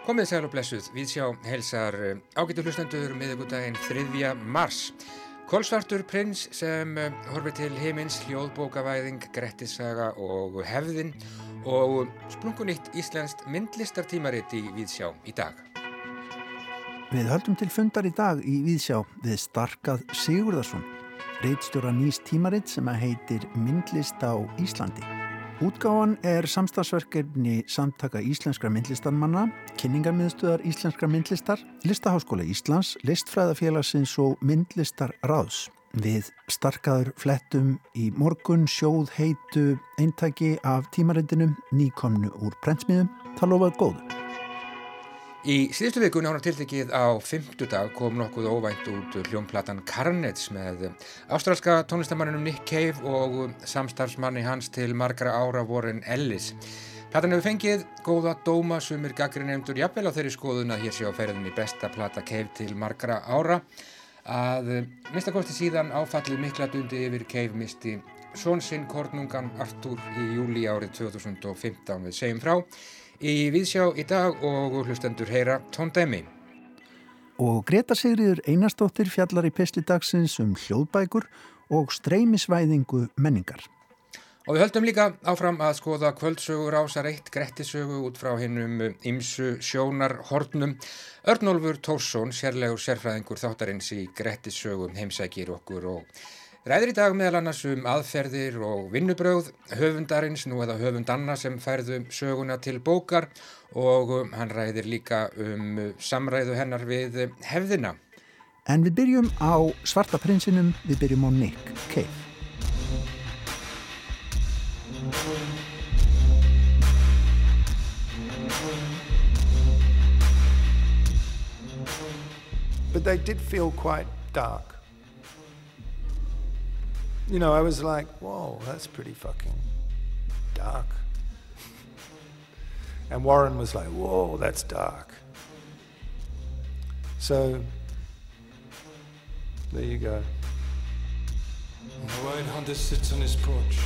Komið sæl og blessuð, við sjá helsar eh, ágættu hlustendur miðugudaginn 3. mars. Kolsvartur prins sem eh, horfið til heimins, hljóðbókavæðing, grettissaga og hefðin og splungunitt íslenskt myndlistartímaritt í Víðsjá í dag. Við höldum til fundar í dag í Víðsjá við Starkað Sigurðarsson, reitstjóra nýst tímaritt sem heitir Myndlist á Íslandi. Útgáðan er samstagsverkefni samtaka íslenskra myndlistarmanna, kynningarmiðstöðar íslenskra myndlistar, Listaháskóla Íslands, Listfræðafélagsins og Myndlistar Ráðs. Við starkaður flettum í morgun sjóð heitu eintæki af tímarendinu nýkomnu úr prentsmiðum. Það lofaði góðu. Í síðustu viku nána tiltekið á fymtudag kom nokkuð óvænt út hljómplatan Carnage með ástrálska tónlistamannunum Nick Cave og samstarfsmanni hans til margra ára Warren Ellis. Platan hefur fengið góða dóma sumir gaggrinefndur jafnvel á þeirri skoðun að hér sé á ferðinni besta plata Cave til margra ára að minnstakosti síðan áfallið mikla dundi yfir Cave misti svonsinn Kornungan Artur í júli árið 2015 við segjum frá í Víðsjá í dag og hlustendur heyra tóndæmi. Og Greta Sigriður Einarstóttir fjallar í pesli dagsins um hljóðbækur og streymisvæðingu menningar. Og við höldum líka áfram að skoða kvöldsögur ásar eitt grettisögu út frá hinnum ymsu sjónar hortnum. Örnólfur Tórsson, sérlegur sérfræðingur þáttarins í grettisögum heimsækir okkur og Ræðir í dag meðal annars um aðferðir og vinnubröð höfundarins, nú eða höfundanna sem færðu söguna til bókar og um, hann ræðir líka um samræðu hennar við hefðina. En við byrjum á Svarta prinsinum, við byrjum á Nick Cave. But they did feel quite dark. You know, I was like, whoa, that's pretty fucking dark. and Warren was like, whoa, that's dark. So, there you go. The white hunter sits on his porch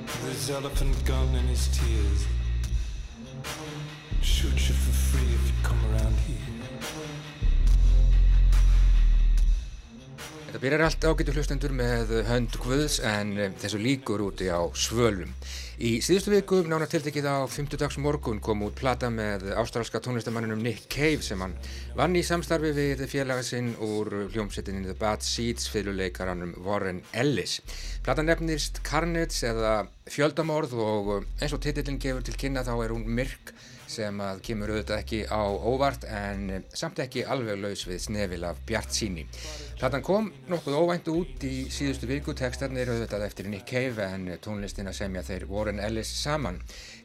with his elephant gun and his tears. Þetta byrjar allt ágættu hlustendur með hönd Guðs en eh, þessu líkur úti á svölum. Í síðustu viku, nána tiltekið á 5. dags morgun, kom út plata með ástrálska tónlistamanninum Nick Cave sem hann vann í samstarfi við félagasinn úr hljómsettinni The Bad Seeds fyrirleikaranum Warren Ellis. Plata nefnist Carnage eða Fjöldamorð og eins og titillin gefur til kynna þá er hún myrk sem að kemur auðvitað ekki á óvart en samt ekki alveg laus við snefil af Bjart síni. Platan kom nokkuð óvænt út í síðustu viku, tekstarnir auðvitað eftir Nick Cave en tónlistina semja þeir Warren Ellis saman.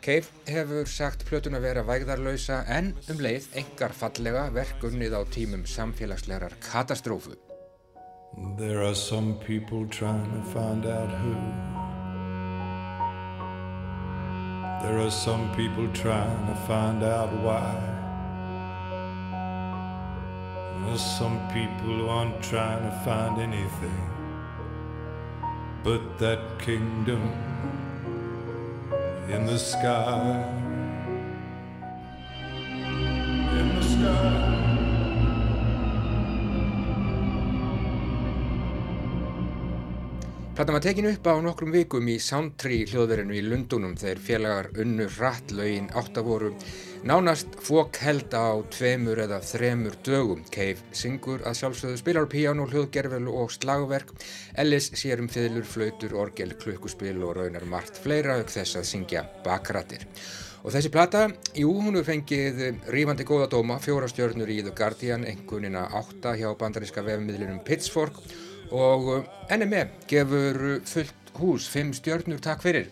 Cave hefur sagt plötun að vera vægðarlausa en um leið engar fallega verkunnið á tímum samfélagslegar katastrófu. There are some people trying to find out who There are some people trying to find out why. There's some people who aren't trying to find anything but that kingdom in the sky. In the sky. Platan var tekin upp á nokkrum vikum í Soundtree hljóðverinu í Lundunum þegar félagar unnu rætt laugin áttavoru nánast fók held á tveimur eða þremur dögum. Cave syngur að sjálfsögðu spilar piano, hljóðgerfel og slagverk. Ellis sér um fiðlur, flautur, orgel, klukkuspil og raunar margt fleira auk þess að syngja bakrættir. Og þessi plata, jú, hún hefur fengið rífandi góða dóma, fjóra stjörnur í The Guardian, engunina átta hjá bandaríska vefmiðlunum Pitchfork og uh, NME gefur fullt hús, fimm stjörnur takk fyrir.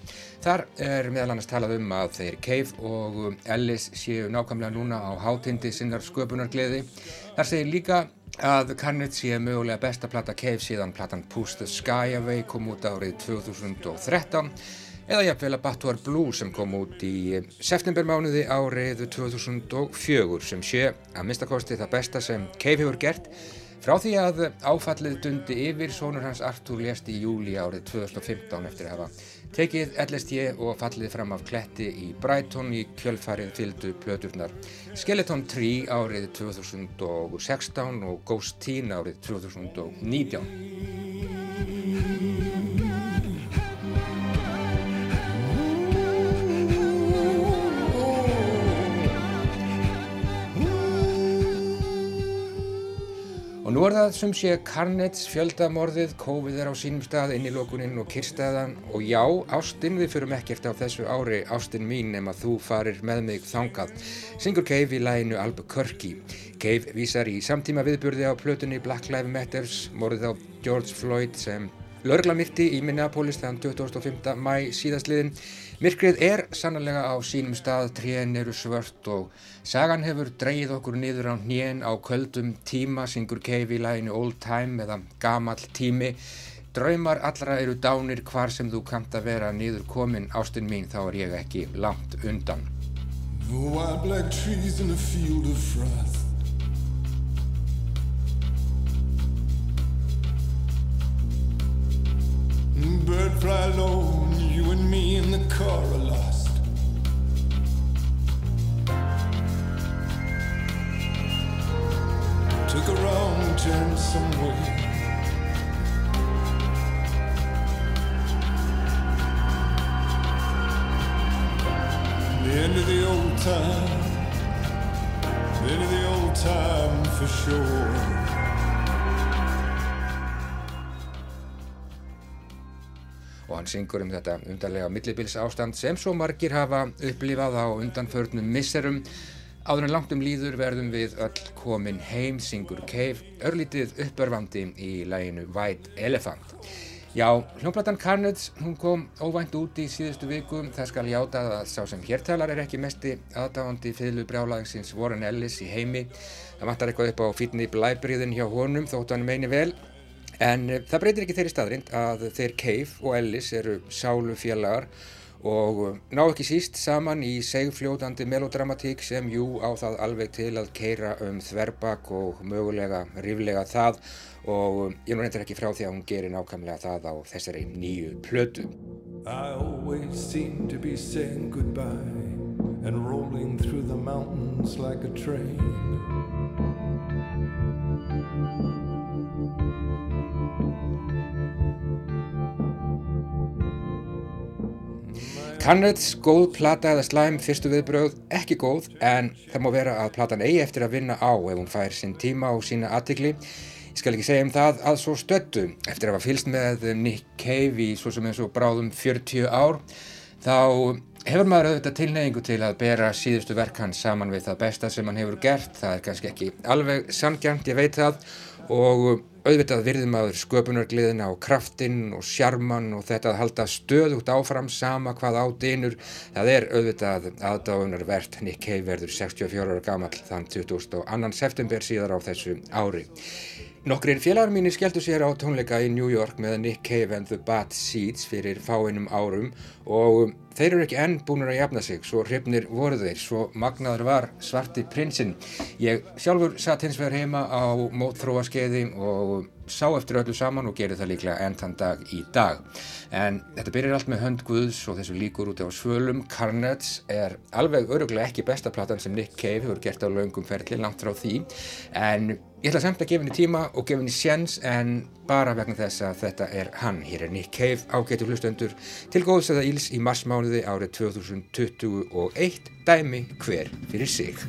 Þar er meðal annars talað um að þeir Cave og Ellis séu nákvæmlega núna á hátindi sinnar sköpunargleði. Þar segir líka að Carnage sé mögulega besta platta Cave síðan platan Push the Sky Away kom út árið 2013 eða jafnvel að Battuar Blue sem kom út í septembermánuði árið 2004 sem sé að minnstakosti það besta sem Cave hefur gert Frá því að áfallið dundi yfir, sónur hans Artur lést í júli árið 2015 eftir að hafa tekið LSD og fallið fram af kletti í Brighton í kjölfarið fyldu plöturnar Skeleton 3 árið 2016 og Ghost Teen árið 2019. Nú er það sem sé Carnage, fjöldamorðið, COVID er á sínum stað, innilokuninn og kyrstaðan og já, Ástin, við fyrum ekkert á þessu ári, Ástin mín, nema þú farir með mig þangað. Syngur Cave í læginu Albuquerque. Cave vísar í samtíma viðburði á plötunni Black Lives Matters, morðið á George Floyd sem Lörgla myrti í Minneapolis þann 25. mæ síðastliðin. Myrkrið er sannlega á sínum stað, tréin eru svört og sagan hefur dreyið okkur niður á hnén á köldum tíma, syngur Cave í læginu Old Time eða Gamall tími. Draumar allra eru dánir hvar sem þú kamt að vera niður komin ástun mín þá er ég ekki langt undan. Bird fly low, you and me in the car are lost. Took a wrong turn somewhere. The end of the old time, the end of the old time for sure. Hann syngur um þetta undarlega millibils ástand sem svo margir hafa upplifað á undanförnum misserum. Áður en langt um líður verðum við öll komin heim, syngur Cave örlítið uppörfandi í læginu White Elephant. Já, hljómplatan Carnage, hún kom óvænt út í síðustu viku, það skal játa að sá sem hértalar er ekki mesti aðdáðandi fylgu brjálaginsins Warren Ellis í heimi. Það vantar eitthvað upp á fítni blæbriðin hjá honum þótt hann meini vel En uh, það breytir ekki þeirri staðrind að þeir Cave og Ellis eru sálufélagar og uh, ná ekki síst saman í segfljótandi melodramatík sem jú á það alveg til að keira um þverbak og mögulega ríflega það og uh, ég nú reyndir ekki frá því að hún gerir nákvæmlega það á þessari nýju plötu. I always seem to be saying goodbye and rolling through the mountains like a train Carnage, góð plata eða slæm fyrstu viðbröð, ekki góð en það má vera að platan eigi eftir að vinna á ef hún fær sinn tíma og sína aðtikli. Ég skal ekki segja um það að svo stöttu eftir að hafa fylst með Nick Cave í svo sem eins og bráðum 40 ár þá hefur maður auðvitað tilneyingu til að bera síðustu verk hans saman við það besta sem hann hefur gert. Það er kannski ekki alveg sangjant, ég veit það og auðvitað virðum maður sköpunargliðina og kraftinn og sjarman og þetta að halda stöðugt áfram sama hvað á dynur það er auðvitað aðdáðunarvert Nick Cave verður 64 ára gammal þann 22. september síðar á þessu ári Nokkrir félagar mínir skelltu sér á tónleika í New York með Nick Cave and the Bad Seeds fyrir fáinnum árum og þeir eru ekki enn búinur að jafna sig, svo hrifnir voru þeir, svo magnaður var svarti prinsinn. Ég sjálfur satt hins vegar heima á mótþróaskeiði og sá eftir öllu saman og gerir það líklega enn þann dag í dag. En þetta byrjar allt með hönd Guðs og þessu líkur út á svölum. Carnage er alveg öruglega ekki besta platan sem Nick Cave hefur gert á laungum ferli langt frá því. En ég ætla samt að gefa henni tíma og gefa henni sjens en bara vegna þess að þetta er hann. Hér er Nick Cave ágætu hlustendur til góðsæða íls í marsmánuði árið 2021 dæmi hver fyrir sig.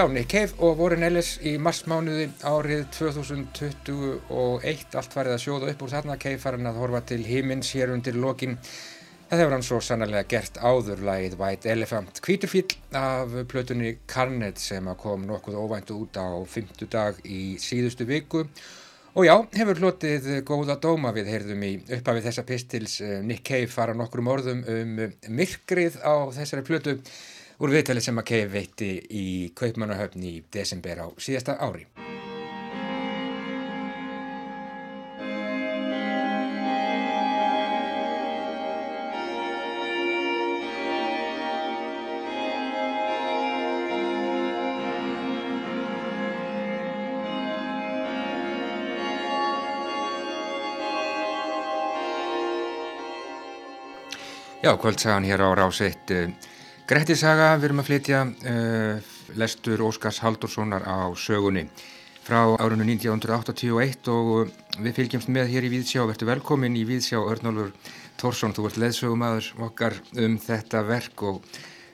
Já, Nick Cave og Warren Ellis í marsmánuði árið 2021 allt farið að sjóða upp úr þarna. Cave farin að horfa til himins hér undir lokin. Það hefur hann svo sannarlega gert áður lagið White Elephant. Kvíturfíl af plötunni Carnage sem kom nokkuð óvænt út á fymtu dag í síðustu viku. Og já, hefur hlotið góða dóma. Við heyrðum í upphafið þessa pistils eh, Nick Cave fara nokkrum orðum um myrkrið á þessari plötu úr viðtali sem að Kei veitti í Kaupmannahöfn í desember á síðasta ári. Já, kvöldsagan hér á rás 1 Grettisaga, við erum að flytja uh, lestur Óskars Haldurssonar á sögunni. Frá árunnu 1981 og við fylgjumst með hér í Víðsjá, verður velkomin í Víðsjá Örnólfur Tórsson, þú ert leðsögumadur okkar um þetta verk og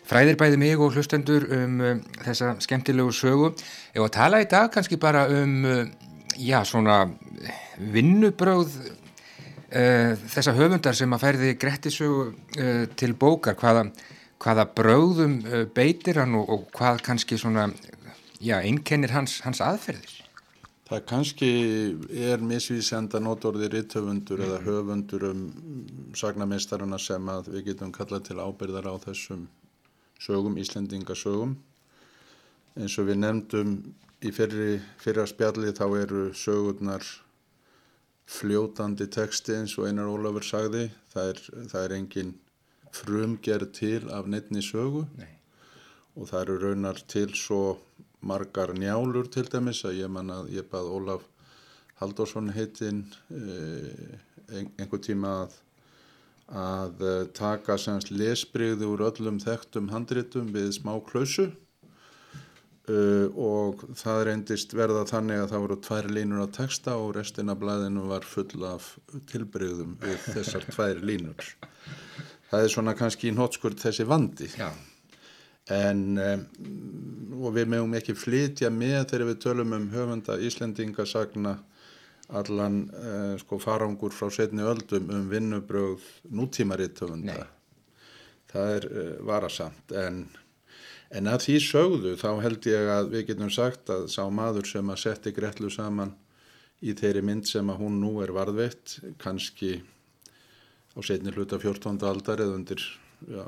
fræðir bæði mig og hlustendur um uh, þessa skemmtilegu sögu. Ef að tala í dag kannski bara um, uh, já, svona vinnubröð þessa höfundar sem að færði Grettisögu til bókar, hvaða hvaða bröðum uh, beitir hann og, og hvað kannski svona, já, einkennir hans, hans aðferðir? Það kannski er misvísenda nótorðir ritthöfundur mm. eða höfundur um sagnamestarana sem að við getum kallað til ábyrðar á þessum sögum, Íslendingasögum. Eins og við nefndum í fyrri, fyrra spjalli þá eru sögurnar fljótandi texti eins og Einar Ólafur sagði. Það er, það er engin frumgerð til af nefni sögu. Nei. og það eru raunar til svo margar njálur til dæmis að ég man að ég bað Ólaf Haldursson heitinn eh, einhver tíma að, að eh, taka semst lesbreyði úr öllum þekktum handritum við smá klausu. Uh, og það reyndist verða þannig að það voru tvær línur á texta og restina blæðinu var full af tilbreyðum við þessar tvær línur það er svona kannski í nótskurt þessi vandi Já. en um, og við meðum ekki flytja með þegar við tölum um höfunda Íslendingasagna allan uh, sko farangur frá setni öldum um vinnubröð nútímaritt höfunda Nei. það er uh, varasamt en, en að því sögðu þá held ég að við getum sagt að sá maður sem að setja Gretlu saman í þeirri mynd sem að hún nú er varðveitt kannski á setni hluta 14. aldar eða undir, ja,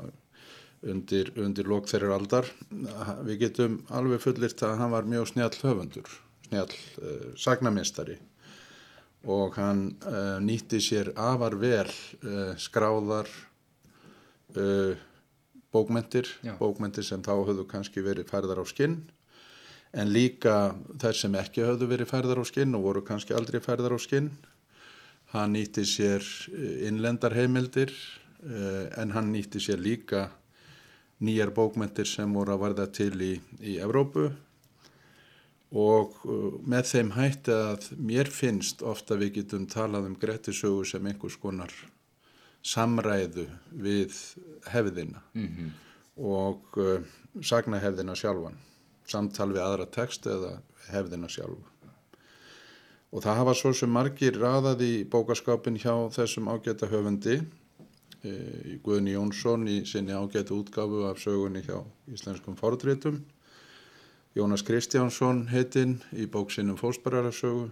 undir, undir lok þeirra aldar. Við getum alveg fullirt að hann var mjög snjall höfundur, snjall uh, sagnamistari og hann uh, nýtti sér afar vel uh, skráðar bókmentir, Já. bókmentir sem þá höfðu kannski verið færðar á skinn en líka þær sem ekki höfðu verið færðar á skinn og voru kannski aldrei færðar á skinn Hann nýtti sér eh, innlendarheimildir eh, en hann nýtti sér líka nýjar bókmentir sem voru að varða til í, í Evrópu og eh, með þeim hætti að mér finnst ofta við getum talað um Grettisögu sem einhvers konar samræðu við hefðina mm -hmm. og uh, sagna hefðina sjálfan, samtal við aðra text eða hefðina sjálfa. Og það hafa svo sem margir raðað í bókaskapin hjá þessum ágæta höfundi, e, Guðni Jónsson í sinni ágæta útgafu af sögunni hjá Íslenskum fordrétum, Jónas Kristjánsson heitinn í bóksinum Fósbararasögu,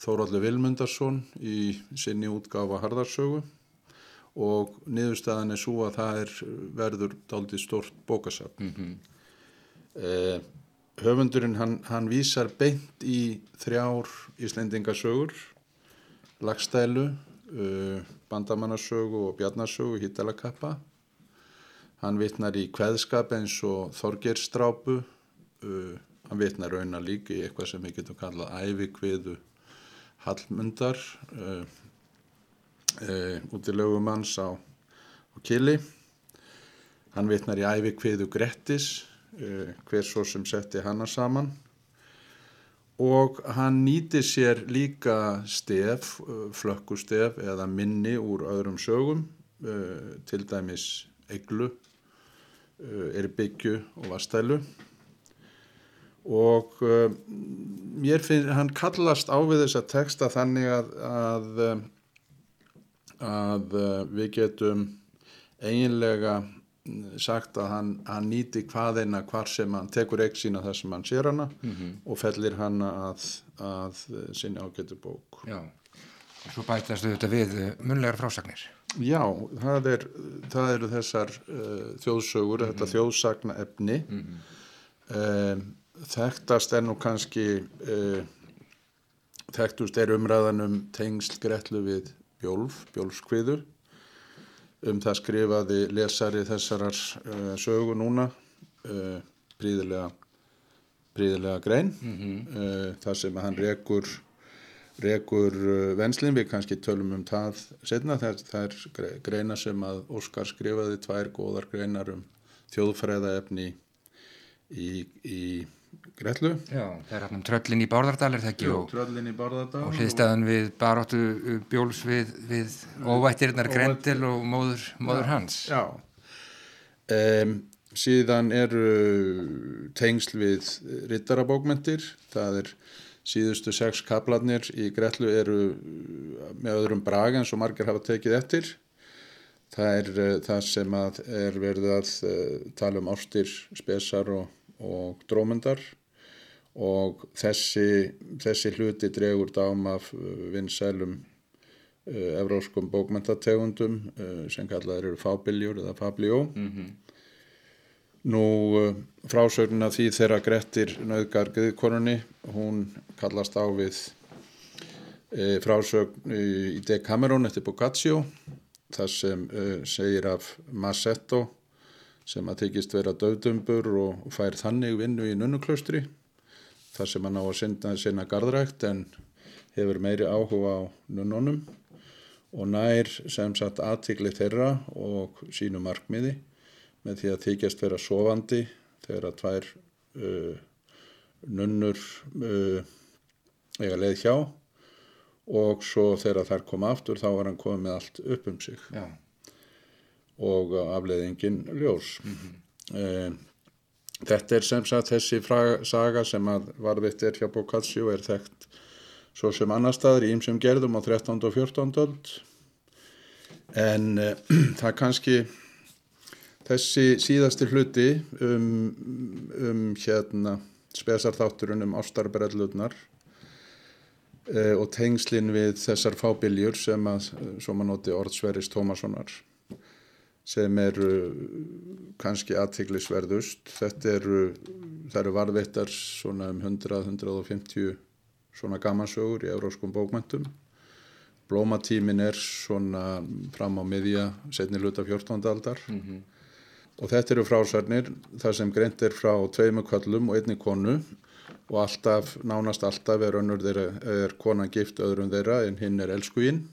Þóraldur Vilmundarsson í sinni útgafu af Harðarsögu og niðurstaðan er svo að það er verður dálítið stort bókasap. Mm -hmm. e, höfundurinn hann, hann vísar beint í þrjár Íslendingasögur lagstælu uh, bandamannasögu og bjarnasögu hýttalakappa hann vitnar í kveðskap eins og þorgerstrápu uh, hann vitnar rauna líka í eitthvað sem við getum kallað ævikviðu hallmundar uh, út í lögumanns á, á Kili. Hann vitnar í ævikviðu Grettis hver svo sem setti hana saman. Og hann nýti sér líka stef, eh, flökkustef eða minni úr öðrum sögum, eh, til dæmis eglu, erbyggju og vastælu og mér finnst, hann kallast á við þessa texta þannig að að, að við getum eiginlega sagt að hann, hann nýti hvaðeina hvar sem hann tekur ekki sína þar sem hann sér hana mm -hmm. og fellir hana að, að sinni ágættu bók Já, og svo bætastu þetta við munlegar frásagnir Já, það, er, það eru þessar uh, þjóðsögur, mm -hmm. þetta þjóðsagna efni mm -hmm. um, þekktast er nú kannski uh, þekktust er umræðanum tengsl gretlu við Bjólf, Bjólfskviður um það skrifaði lesari þessarar uh, sögu núna uh, príðilega príðilega grein mm -hmm. uh, þar sem hann rekur rekur venslin við kannski tölum um það setna það, það er greina sem að Óskar skrifaði tvær góðar greinar um þjóðfræðaefni í, í Grellu Já, það er hann um tröllin í Bárðardal er það ekki? Jú, tröllin í Bárðardal og hliðstæðan við baróttu uh, bjóls við, við óvættirinnar Grendel og móður, móður já, hans. Já. Um, síðan eru tengsl við rittarabókmentir það er síðustu sex kaplarnir í Grellu eru með öðrum braga eins og margir hafa tekið eftir. Það er uh, það sem er verið að uh, tala um ástir, spesar og og drómundar og þessi, þessi hluti dregur dám af uh, vinsælum uh, evróskum bókmentategundum uh, sem kallaður eru fábiljur eða fabljó mm -hmm. nú frásögnuna því þeirra Grettir nöðgar Guðkorunni hún kallast á við uh, frásögn í Decameron eftir Boccaccio þar sem uh, segir af Massetto sem að tekist vera döðdumbur og fær þannig vinnu í nunnuklaustri þar sem hann á að sinna, sinna gardrækt en hefur meiri áhuga á nunnunum og nær sem sagt aðtikli þeirra og sínu markmiði með því að þykjast vera sofandi þegar að tvær uh, nunnur uh, eiga leið hjá og svo þegar þær koma aftur þá var hann komið með allt upp um sig. Já og afleiðingin ljós. Mm -hmm. Þetta er sem sagt þessi fraga, saga sem að varðvitt er hjá Boccaccio er þekkt svo sem annar staðar í ymsum gerðum á 13. og 14. öld en uh, það kannski þessi síðasti hluti um, um hérna spesarþátturinn um ástarbrellurnar uh, og tengslinn við þessar fábiljur sem að, svo maður noti orðsveris Tómassonar sem eru kannski aðtiklisverðust. Þetta eru, eru varðveittar svona um 100-150 svona gamansögur í euróskum bókmæntum. Blómatímin er svona fram á miðja setni luta 14. aldar mm -hmm. og þetta eru frásarnir þar sem greint er frá tveimu kvallum og einni konu og alltaf, nánast alltaf er er konan gift öðrum þeirra en hinn er elskuinn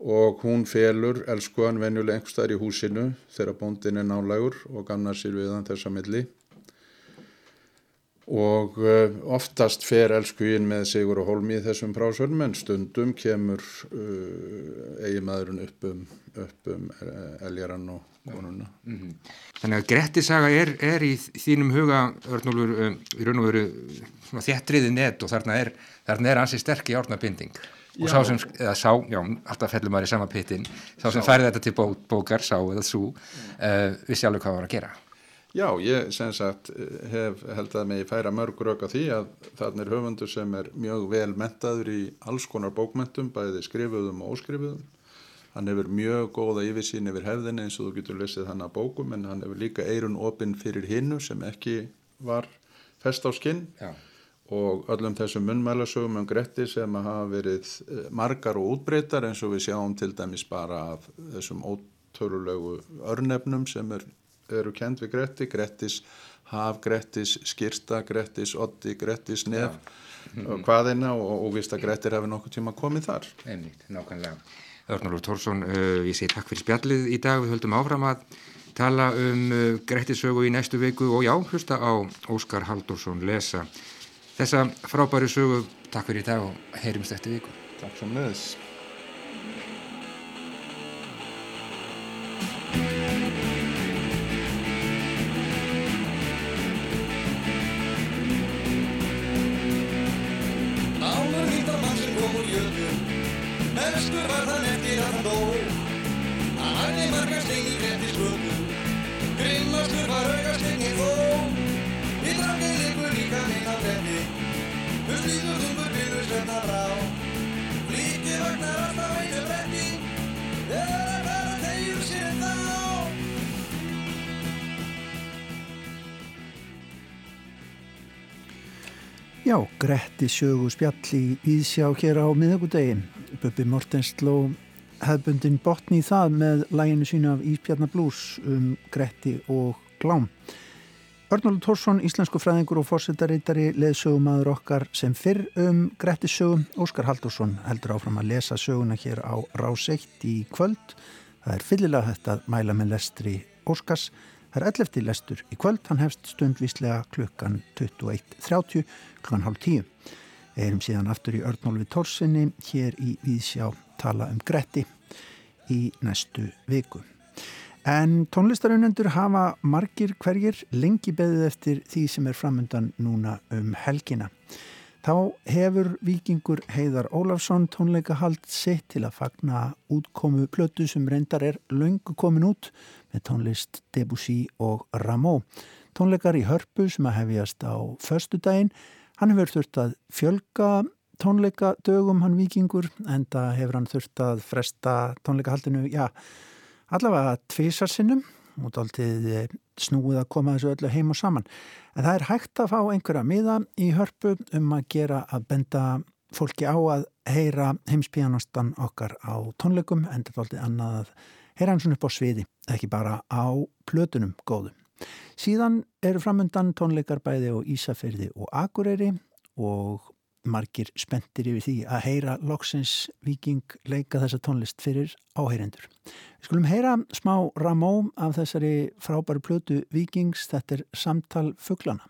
og hún felur elskuðan venjuleg einhverstaðar í húsinu þegar bóndin er nálægur og gamnar sér við hann þessa milli. Og uh, oftast fer elskuðin með sigur og holmi í þessum prásvörnum en stundum kemur uh, eigi maðurinn upp um, um uh, eljaran og konuna. Mm -hmm. Þannig að Grettisaga er, er í þínum huga örnúlur um, í raun og veru þjættriði net og þarna er, þarna er ansi sterk í árnabinding og sá sem, eða sá, já, alltaf fellur maður í sama pittin, sá sem færði þetta til bó, bókar, sá eða svo uh, vissi alveg hvað var að gera. Já, ég sem sagt hef held að mig færa mörg rauk á því að þarna er höfundur sem er mjög vel mentaður í alls konar bókmentum, bæði skrifuðum og óskrifuðum. Hann hefur mjög góða yfirsýn yfir hefðinni eins og þú getur lesið hann að bókum en hann hefur líka eirun opinn fyrir hinnu sem ekki var fest á skinn. Já og öllum þessum munnmælasögum um Gretti sem hafa verið eh, margar og útbreytar eins og við sjáum til dæmis bara af þessum ótrúlegu örnefnum sem er, eru kend við Gretti, Grettis haf, Grettis skirta, Grettis oddi, Grettis nef ja. og hvaðina og, og vist að Grettir hafi nokkuð tíma komið þar. Einmitt, nákvæmlega. Örnur Tórsson, uh, ég segi takk fyrir spjallið í dag, við höldum áfram að tala um uh, Grettisögu í næstu viku og já, hlusta á Óskar Haldursson lesa þessa frábæri sögu. Takk fyrir í dag og heyrjumst eftir viku. Takk svo með Gretti sögu spjall í Íðsjá hér á miðugudegi. Böbbi Mortens sló hefbundin botni í það með læginu sína af Íspjarnablús um Gretti og Glám. Örnólu Tórsson, íslensku fræðingur og fórsettarítari, leðsögumadur okkar sem fyrr um Gretti sögum. Óskar Haldursson heldur áfram að lesa söguna hér á Rás 1 í kvöld. Það er fyllilega hægt að mæla með lestri Óskars. Það er 11. lestur í kvöld, hann hefst stundvíslega klukkan 21.30 klukkan hálf 10. Erum síðan aftur í Örnólfi Tórsinni hér í Víðsjá tala um Gretti í næstu viku. En tónlistarunendur hafa margir hverjir lengi beðið eftir því sem er framöndan núna um helgina. Þá hefur vikingur Heiðar Ólafsson tónleikahald sitt til að fagna útkomu plötu sem reyndar er laungu komin út með tónlist Debussy og Rameau. Tónleikar í hörpu sem að hefjast á förstu daginn. Hann hefur þurft að fjölga tónleikadögum hann vikingur en það hefur hann þurft að fresta tónleikahaldinu, já, allavega tvísarsinnum og dáltið snúið að koma þessu öllu heim og saman. En það er hægt að fá einhverja miða í hörpu um að gera að benda fólki á að heyra heimspíanastan okkar á tónleikum en þetta er dáltið annað að heyra hans upp á sviði, ekki bara á plötunum góðum. Síðan eru framöndan tónleikar bæði á Ísafyrði og Akureyri og margir spendir yfir því að heyra loksins viking leika þessa tónlist fyrir áheyrendur. Við skulum heyra smá ramó af þessari frábæru plötu vikings, þetta er samtal fugglana.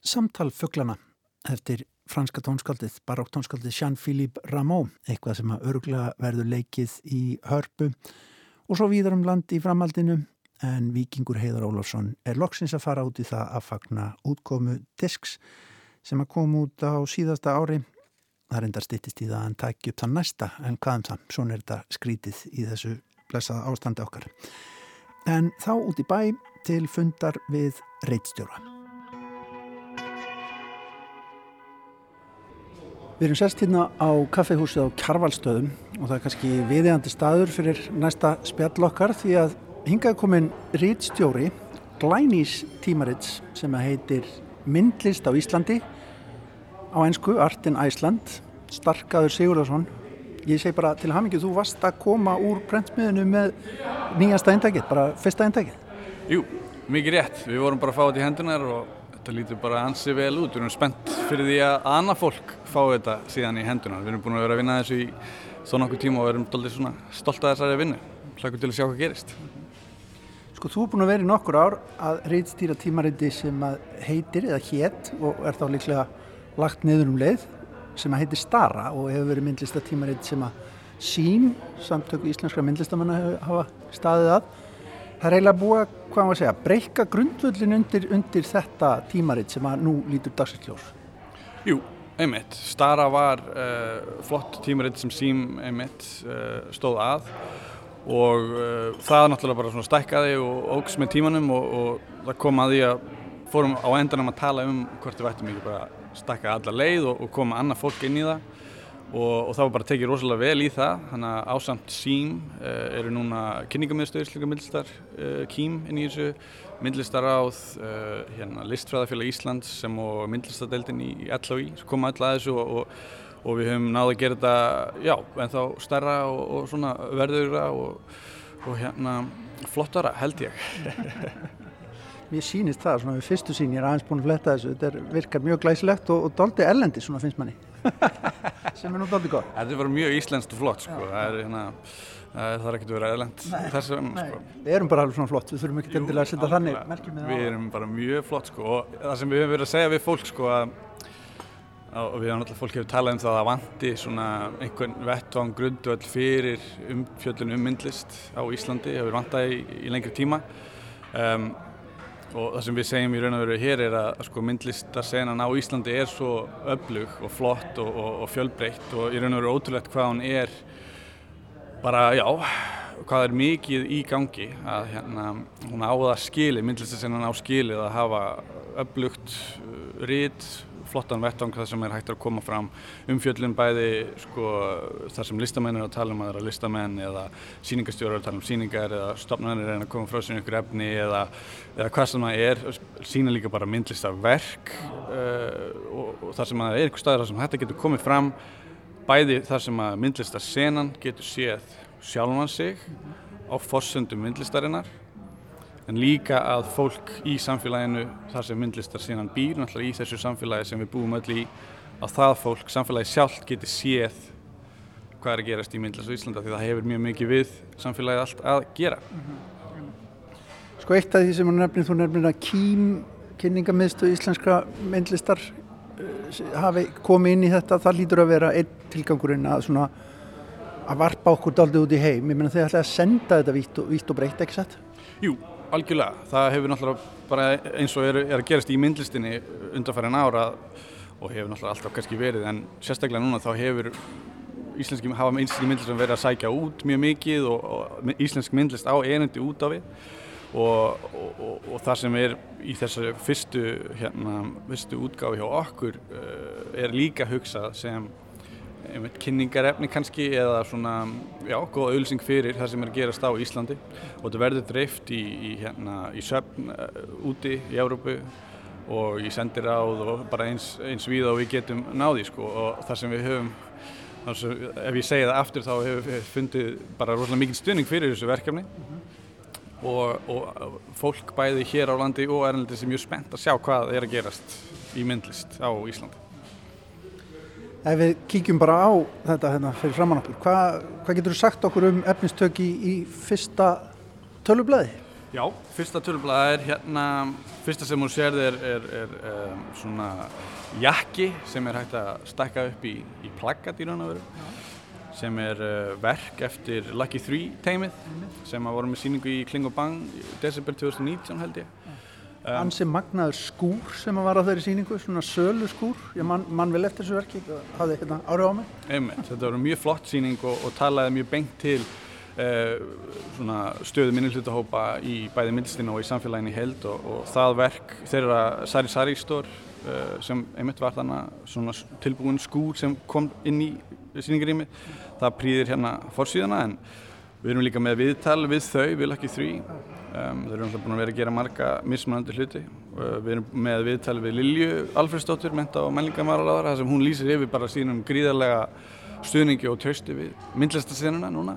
Samtal fugglana eftir franska tónskaldið, baróktónskaldið Jean-Philippe Rameau, eitthvað sem að örgla verður leikið í hörpu og svo víðar um land í framhaldinu en Vikingur Heiðar Ólafsson er loksins að fara út í það að fagna útkomu disks sem að koma út á síðasta ári. Það reyndar stittist í það að hann takki upp það næsta en hvaðum það, svona er þetta skrítið í þessu blessaða ástandi okkar. En þá út í bæ til fundar við reittstjóra. Við erum sérst hérna á kaffehúsið á Kjarvalstöðum og það er kannski viðegandi staður fyrir næsta spjall okkar því að hingað komin rítstjóri glænís tímarits sem heitir Myndlist á Íslandi á einsku Art in Iceland Starkaður Sigurðarsson ég segi bara til hamingið, þú varst að koma úr prentsmiðinu með nýjasta eindækið, bara fyrsta eindækið Jú, mikið rétt, við vorum bara að fá þetta í hendunar og þetta lítur bara ansi vel út. Við erum spennt fyrir því að annað fólk fá þetta síðan í hendunar við erum búin að vera að vinna þessu í þó nokkuð tíma og við erum stolt að þessari vinnu. Hlakum til að sjá hvað gerist. Sko þú er búin að vera í nokkur ár að reytstýra tímariti sem að heitir eða hétt og er þá líklega lagt niður um leið sem að heitir Stara og hefur verið myndlistatímarit sem að sín samtöku íslenskra myndlistamanna hafa staðið að. Það er eiginlega búið að, hvað maður segja, breyka grundvöldin undir, undir þetta tímaritt sem að nú lítur dagsveitljós. Jú, einmitt. Stara var uh, flott tímaritt sem sím einmitt uh, stóð að. Og uh, það náttúrulega bara svona stækkaði og ógs með tímanum og, og það kom að því að fórum á endanum að tala um hvort við ættum ekki bara stækka alla leið og, og koma annað fólk inn í það. Og, og það var bara tekið rosalega vel í það. Þannig að ásamt uh, eru núna kynningamöðstöður slíka myndlistar uh, kým inn í þessu myndlistaráð, uh, hérna, listfræðafélag Íslands sem og myndlistadeildin í LHI koma öll að þessu og, og við höfum náðu að gera þetta já, en þá stærra og svona verðura og hérna flottara held ég. Mér sýnist það, svona við fyrstu sín ég er aðeins búin að fletta þessu, þetta virkar mjög glæsilegt og, og doldi ellendi svona finnst manni. Sem er nú doldið gott. Þetta er bara mjög íslenskt og flott sko. það er hérna það er ekkert að vera eðlend þessum sko. Við erum bara alveg svona flott, við þurfum ekki til að setja þannig merkjum með það Við erum bara mjög flott sko. og það sem við höfum verið að segja við fólk sko, að, og við höfum alltaf fólk hefur talað um það að vandi svona einhvern vettvang grundvöld fyrir umfjöldun um myndlist á Íslandi hefur vantað í, í lengri tíma um, og það sem við segjum í raun og veru hér er að sko, myndlistarsenan á Íslandi er svo öflug og flott og, og, og fjölbreytt og í raun og veru ótrúlegt hvað hún er bara, já, hvað er mikið í gangi að hérna, hún á það skili, myndlistarsenan á skilið að hafa öflugt uh, rít flottan vettvang þar sem er hægt að koma fram. Umfjöllin bæði sko, þar sem listamenn er að tala um að það eru listamenn eða síningastjórar er að tala um síningar eða stopnarnir er að koma frá sér ykkur efni eða, eða hvað sem það er sína líka bara myndlistaverk uh, og, og þar sem það er ykkur staður þar sem þetta getur komið fram bæði þar sem að myndlistarsenan getur séð sjálfan sig á forsöndum myndlistarinnar en líka að fólk í samfélaginu þar sem myndlistar síðan býr náttúrulega í þessu samfélagi sem við búum öll í að það fólk, samfélagi sjálf geti séð hvað er að gerast í myndlist á Íslanda því það hefur mjög mikið við samfélagi allt að gera. Sko eitt af því sem þú nefnir, þú nefnir að kým kynningamiðstu íslenskra myndlistar hafi komið inn í þetta, það lítur að vera einn tilgangurinn að svona að varpa okkur daldið út í heim, ég menna þau ætlaði að senda þetta vítt og, og breytt, ekki satt? Jú, Algjörlega, það hefur náttúrulega bara eins og er, er að gerast í myndlistinni undanfærin ára og hefur náttúrulega alltaf kannski verið en sérstaklega núna þá hefur íslenski, hafa íslenski myndlistum verið að sækja út mjög mikið og, og íslensk myndlist á einandi út af við og, og, og það sem er í þessu fyrstu, hérna, fyrstu útgáfi hjá okkur uh, er líka hugsað sem einmitt kynningarefni kannski eða svona, já, góða auðvilsing fyrir það sem er að gerast á Íslandi. Og þetta verður dreift í, í, hérna, í söfn uh, úti í Európu og í sendiráð og bara eins, eins við og við getum náði sko. Og það sem við höfum sem, ef ég segi það aftur þá hefur við fundið bara rosalega mikið stunning fyrir þessu verkefni. Mm -hmm. Og, og fólk bæði hér á landi og erlendis er mjög spennt að sjá hvað er að gerast í myndlist á Íslandi. Ef við kíkjum bara á þetta hérna fyrir framann okkur, hvað hva getur þú sagt okkur um efnistöki í, í fyrsta tölublaði? Já, fyrsta tölublaði er hérna, fyrsta sem hún sér er, er, er um, svona jakki sem er hægt að stakka upp í, í plaggat í raun og veru sem er uh, verk eftir Lucky 3 teimið sem að voru með síningu í Kling og Bang í desember 2019 held ég. Um, Ansi magnaður skúr sem var á þeirri síningu, svona sölu skúr, ég mann man vel eftir þessu verki, hafði hérna árið á mig. Einmitt, þetta voru mjög flott síning og, og talaði mjög bengt til uh, stöðu minnihlutahópa í bæði myndstinu og í samfélaginu held og, og það verk þeirra Sari Sari stór uh, sem einmitt var þannig tilbúin skúr sem kom inn í síningarími það prýðir hérna fórsíðana en við erum líka með viðtal við þau, við lakkið þrý um, þau eru alltaf búin að vera að gera marga mismunandi hluti. Uh, við erum með viðtal við Lilju Alfredsdóttir menta og menningamaraláðar þar sem hún lýsir yfir bara sínum gríðarlega stuðningi og tausti við myndlistasenuna núna.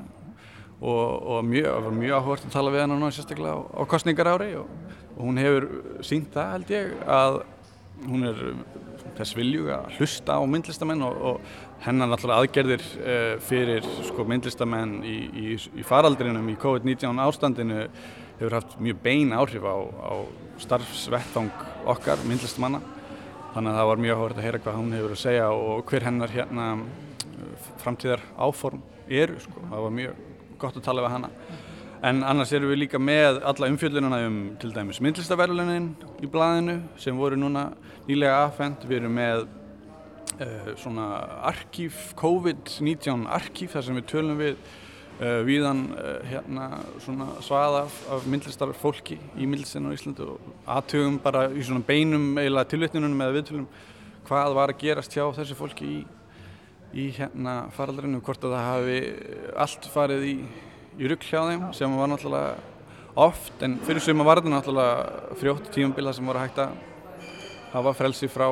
Og, og mjög, mjög áhugast að tala við hann núna sérstaklega á, á kostningar ári og, og hún hefur sínt það held ég að hún er þess vilju að hlusta á myndlistamenn og, og hennar náttúrulega aðgerðir uh, fyrir sko, myndlistamenn í, í, í faraldrinum í COVID-19 ástandinu hefur haft mjög bein áhrif á, á starfsvettang okkar myndlistamanna þannig að það var mjög áhugað að heyra hvað hún hefur að segja og hver hennar hérna framtíðar áform eru sko. það var mjög gott að tala við hana En annars erum við líka með alla umfjöldununa um til dæmis myndlistaverlunin í blæðinu sem voru núna nýlega aðfend. Við erum með uh, svona arkíf, COVID-19 arkíf þar sem við tölum við uh, viðan uh, hérna svona svaða af, af myndlistarfólki í myndlistinu á Íslandu og aðtögum bara í svona beinum eða tilvittnunum eða viðtölum hvað var að gerast hjá þessu fólki í, í hérna faraldrinu, hvort að það hafi allt farið í í rugg hjá þeim sem var náttúrulega oft en fyrir suma var þetta náttúrulega frjótt tímabila sem voru hægt að hafa frelsi frá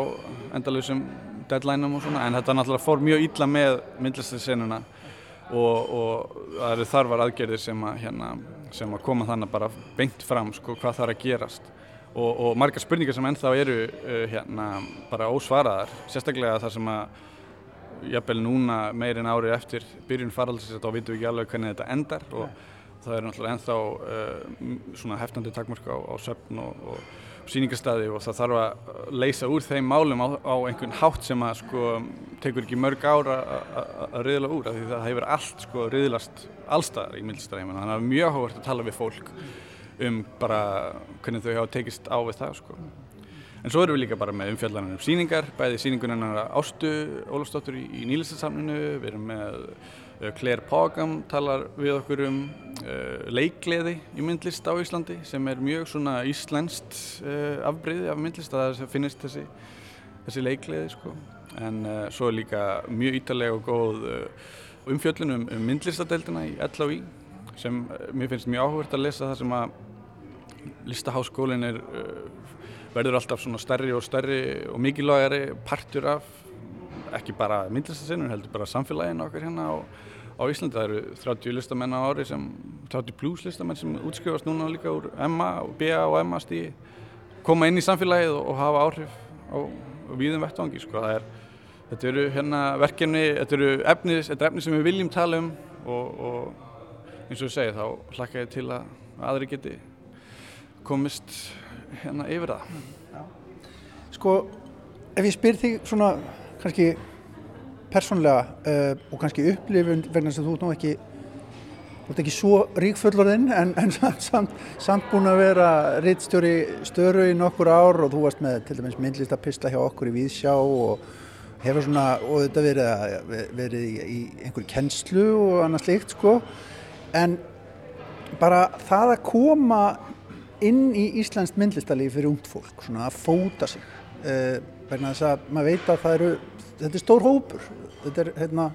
endalusum deadlineum og svona en þetta náttúrulega fór mjög ítla með myndlistarsennuna og, og það eru þarfar aðgerðir sem að, hérna, sem að koma þannig bara beint fram sko, hvað þarf að gerast. Og, og margar spurningar sem ennþá eru uh, hérna, bara ósvaraðar sérstaklega þar sem að jafnvel núna meirinn árið eftir byrjun faraldsins þá vitum við ekki alveg hvernig þetta endar og ja. það er náttúrulega ennþá uh, svona heftandi takmörk á, á söfn og, og síningastæði og það þarf að leysa úr þeim málum á, á einhvern hátt sem að sko tekur ekki mörg ára að riðla úr af því það hefur allt sko riðlast allstaðar í myndstæðinu þannig að það er mjög hóvert að tala við fólk um bara hvernig þau hafa tekist á við það sko En svo erum við líka bara með umfjallanum um síningar, bæði síningunarnar Ástu Ólafsdóttur í, í nýlistasamninu, við erum með uh, Claire Pogam talar við okkur um uh, leikleði í myndlist á Íslandi sem er mjög svona íslenskt uh, afbreyði af myndlist. Að það finnist þessi, þessi leikleði sko. En uh, svo er líka mjög ítalega og góð uh, umfjöllun um, myndlistadeildina í LHI sem mér finnst mjög áhugert að lesa það sem að listaháskólinn er verður alltaf svona stærri og stærri og mikilvægari partur af ekki bara myndlistasinnu, heldur bara samfélaginu okkar hérna á, á Íslandi. Það eru 30 listamenn á ári sem, 30 plus listamenn sem útskrifast núna líka úr MA BA og MA stíði, koma inn í samfélagið og, og hafa áhrif á, á víðum vettvangi. Sko. Er, þetta eru hérna verkefni, þetta eru efni, þetta er efni sem við viljum tala um og, og eins og ég segi þá hlakka ég til að aðri geti komist hérna yfir það Já. Sko, ef ég spyr þig svona kannski persónlega uh, og kannski upplifun vegna sem þú nú ekki þú ert ekki svo ríkfullorðinn en, en samt, samt búin að vera rittstjóri störu í nokkur ár og þú varst með til dæmis myndlist að pysla hjá okkur í Víðsjá og hefur svona, og þetta verið, verið í, í einhverju kennslu og annað slikt sko en bara það að koma inn í Íslands myndlistarlífi fyrir ungt fólk, svona að fóta sig. Uh, vegna þess að maður veit að það eru, þetta er stór hópur. Þetta er hérna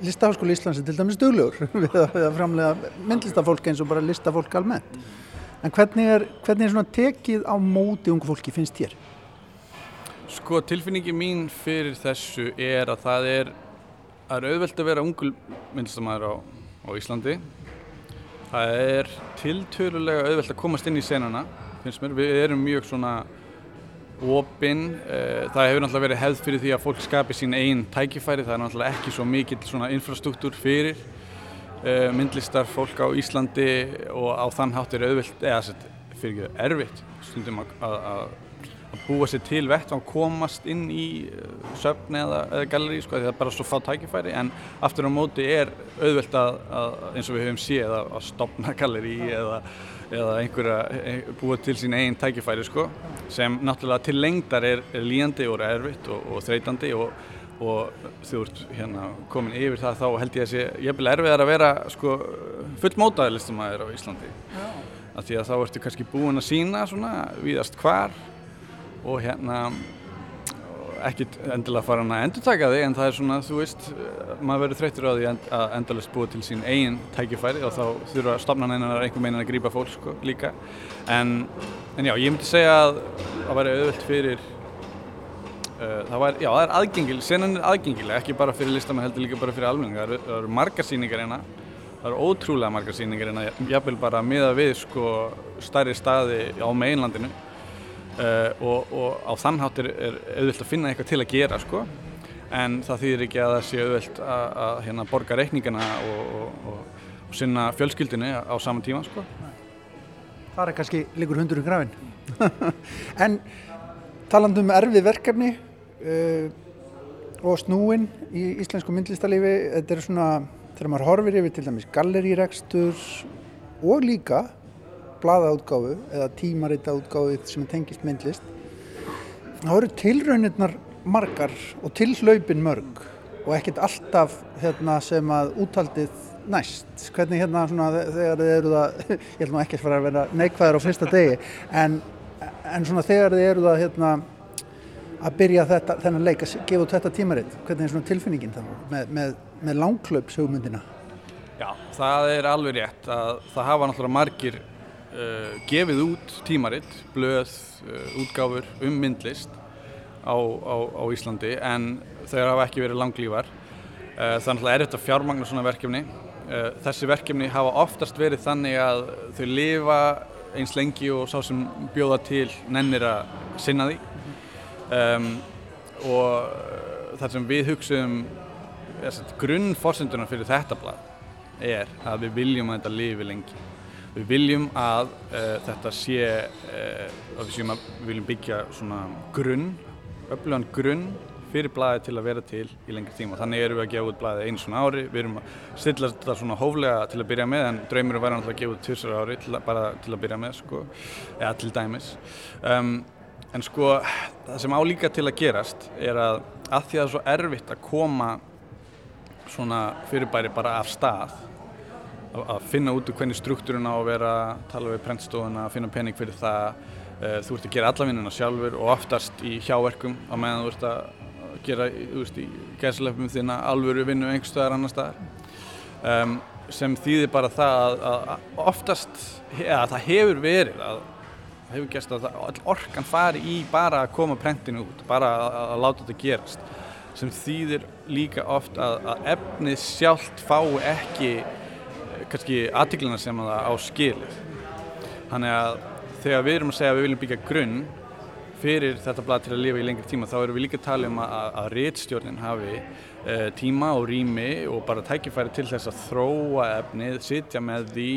listaháskóli Íslands er til dæmis duglegur við að framlega myndlistafólk eins og bara listafólk almennt. En hvernig er, hvernig er svona tekið á móti ungu fólki finnst þér? Sko tilfinningi mín fyrir þessu er að það er er auðvelt að vera ungul myndlistamæður á, á Íslandi Það er tiltölulega auðvelt að komast inn í senana, finnst mér. Við erum mjög svona opinn. Eh, það hefur náttúrulega verið hefð fyrir því að fólk skapi sín einn tækifæri. Það er náttúrulega ekki svo mikill svona infrastruktúr fyrir eh, myndlistar fólk á Íslandi og á þann hátt er auðvelt, eða fyrir ekki erfitt stundum að, að, að búa sér til vett og komast inn í uh, söfn eða, eða galleri sko, því það er bara svo fá tækifæri en aftur á móti er auðvelt að, að eins og við höfum séð að, að stopna galleri eða, eða einhverja búa til sín eigin tækifæri sko, sem náttúrulega til lengdar er, er líjandi og erfitt og, og þreytandi og, og þú ert hérna komin yfir það þá held ég að sé jæfnilega erfiðar að vera sko, fullmótaði listamæður á Íslandi Já. af því að þá ertu kannski búin að sína svona víðast hvar og hérna ekki endilega fara hann að endur taka þig en það er svona, þú veist, maður verður þreytur á því að endalist búa til sín eigin tækifæri og þá þurfa stopnarneinar einhver meina að grípa fólk sko líka. En, en já, ég myndi segja að það væri auðvöld fyrir uh, það var, já, það er aðgengileg senan er aðgengileg, ekki bara fyrir listamenn heldur líka bara fyrir almenning, það eru, eru margar síningar hérna, það eru ótrúlega margar síningar hérna, jáfnvel bara miða við sko stærri staði á meginlandinu Uh, og, og á þann hátt er, er auðvilt að finna eitthvað til að gera sko. En það þýðir ekki að það sé auðvilt að, að hérna, borga reikningana og, og, og sinna fjölskyldinu á saman tíma sko. Það er kannski líkur hundur um grafin En talandu um erfið verkefni uh, og snúin í íslensku myndlistarlifi þetta er svona, þegar maður horfir yfir til dæmis gallerírekstur og líka bladaútgáfu eða tímaritaútgáfu sem tengist myndlist þá eru tilraunirnar margar og tilhlaupin mörg og ekkert alltaf hérna, sem að úthaldið næst. Hvernig hérna svona þegar þið eru það ég held nú ekki að fara að vera neikvæður á fyrsta degi en, en svona þegar þið eru það hérna að byrja þetta, þennan leik að gefa út þetta tímaritt hvernig er tilfinningin það með, með, með langklöpshugmyndina Já, það er alveg rétt að það hafa náttúrulega margir uh, gefið út tímaritt, blöð, uh, útgáfur um myndlist á, á, á Íslandi en þau hafa ekki verið langlífar. Uh, þannig að er þetta fjármagnar svona verkefni. Þessi verkefni hafa oftast verið þannig að þau lifa eins lengi og sá sem bjóða til nennir að sinna því. Um, og þar sem við hugsaum grunnforsenduna fyrir þetta blad er að við viljum að þetta lifi lengi Við viljum að uh, þetta sé, uh, við viljum byggja svona grunn, öflugan grunn fyrir blæði til að vera til í lengri tíma. Þannig erum við að gefa út blæði eins svona ári, við erum að stilla þetta svona hóflega til að byrja með en draumirum væri náttúrulega að gefa út tvisar ári til að, bara til að byrja með sko, eða til dæmis. Um, en sko það sem álíka til að gerast er að að því að það er svo erfitt að koma svona fyrirbæri bara af stað að finna út úr hvernig struktúrun á að vera, tala við prentstofuna, finna pening fyrir það. Eh, þú ert að gera allavinnuna sjálfur og oftast í hjáverkum á meðan þú ert að gera, í gæsleipum þína alvöru vinnu einhverstaðar annar staðar. Um, sem þýðir bara það að, að oftast, eða það hefur verið að það hefur gæst að all orkan fari í bara að koma prentinu út, bara að, að láta þetta gerast. Sem þýðir líka oft að efnið sjálft fái ekki kannski aðtiklina sem það á skilið. Þannig að þegar við erum að segja að við viljum byggja grunn fyrir þetta blad til að lifa í lengri tíma þá erum við líka að tala um að, að réttstjórnin hafi e, tíma og rými og bara tækifæri til þess að þróa efnið, sitja með því,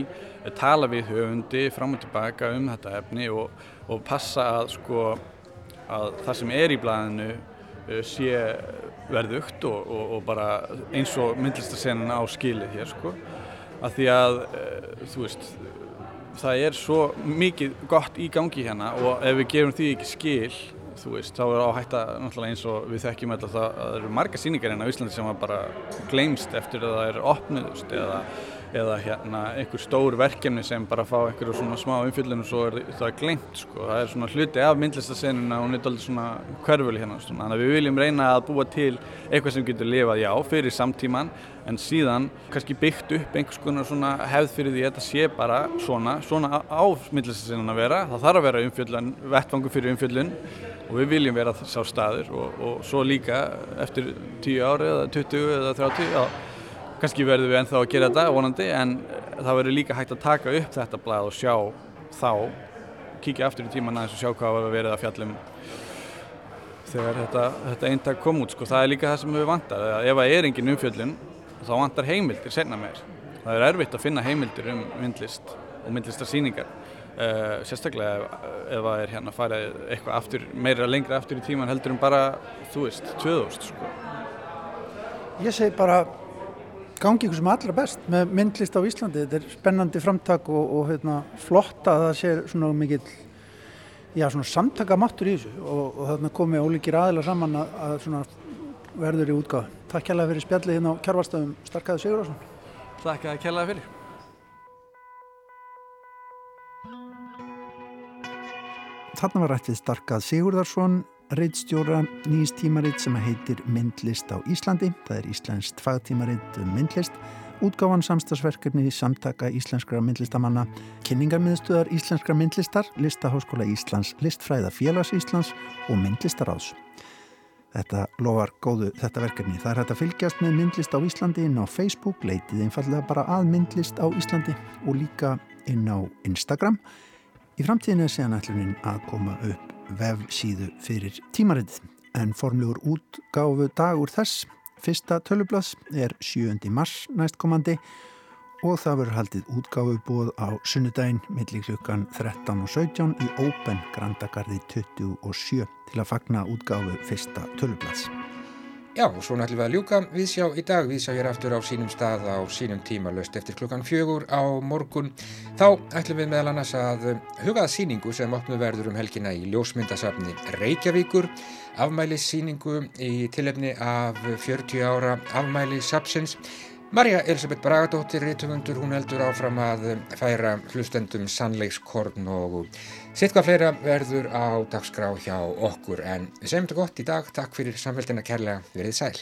e, tala við höfundi fram og tilbaka um þetta efni og, og passa að, sko, að það sem er í bladinu e, sé verðugt og, og, og bara eins og myndlistasennan á skilið hér sko að því að uh, þú veist það er svo mikið gott í gangi hérna og ef við gerum því ekki skil þú veist, þá er áhægt að náttúrulega eins og við þekkjum alltaf það að það eru marga síningar hérna á Íslandi sem bara gleymst eftir að það er opniðust eða eða hérna einhver stór verkefni sem bara fá einhverju svona smá umfyllinu og svo er það glengt sko. Það er svona hluti af myndlistasenuna og er doldið svona hverfuli hérna. Svona. Þannig að við viljum reyna að búa til eitthvað sem getur lifað já fyrir samtíman en síðan kannski byggt upp einhvers konar svona hefð fyrir því að þetta sé bara svona, svona á myndlistasenuna að vera. Það þarf að vera umfyllun, vettfangu fyrir umfyllun og við viljum vera sá staður og, og svo líka eftir 10 ári eða 20 eða 30 já kannski verðum við ennþá að gera þetta vonandi en það verður líka hægt að taka upp þetta blað og sjá þá kíkja aftur í tíman aðeins og sjá hvað var verið að fjallum þegar þetta, þetta eintak kom út sko. það er líka það sem við vantar ef það er engin umfjöllun þá vantar heimildir senna meir það er erfitt að finna heimildir um myndlist og myndlistarsýningar Uh, sérstaklega ef það er hérna að fara eitthvað aftur, meira lengra aftur í tíman heldur en bara, þú veist, 2000 sko. Ég segi bara gangi ykkur sem allra best með myndlist á Íslandi. Þetta er spennandi framtak og, og hérna, flott að það sé svona svona samtakamattur í þessu og, og þarna komi ólíkir aðila saman að, að svona verður í útgáð Takk kærlega fyrir spjallið hérna á kjárvarstöðum Starkaði Sigurðarsson Takk kærlega fyrir. Þarna var rættið Starkað Sigurðarsson, reittstjóra nýjist tímaritt sem heitir Myndlist á Íslandi. Það er Íslenskt fagtímaritt um myndlist, útgáfan samstagsverkefni samtaka íslenskra myndlistamanna, kynningarmiðstöðar íslenskra myndlistar, Listaháskóla Íslands, Listfræða Félags Íslands og Myndlistaráðs. Þetta lofar góðu þetta verkefni. Það er hægt að fylgjast með myndlist á Íslandi inn á Facebook, leitið einfallega bara að myndlist á Íslandi og líka inn á Instagram. Í framtíðinu er síðan ætlunin að koma upp vefsíðu fyrir tímaritið en formlegur útgáfu dagur þess fyrsta tölublads er 7. mars næstkomandi og það verður haldið útgáfu búið á sunnudaginn millir klukkan 13 og 17 í Open Grandagarði 27 til að fagna útgáfu fyrsta tölublads. Já, og svo ætlum við að ljúka viðsjá í dag, viðsjá hér aftur á sínum stað á sínum tíma löst eftir klukkan fjögur á morgun. Þá ætlum við meðal annars að hugaða síningu sem opnum verður um helgina í ljósmyndasafni Reykjavíkur, afmælissíningu í tilefni af 40 ára afmæli Sapsins. Marja Elisabeth Bragadóttir, rítumundur, hún heldur áfram að færa hlustendum sannleikskorn og sitt hvað fleira verður á dagskrá hjá okkur. En við segjum þetta gott í dag, takk fyrir samfélgina kærlega, verið sæl.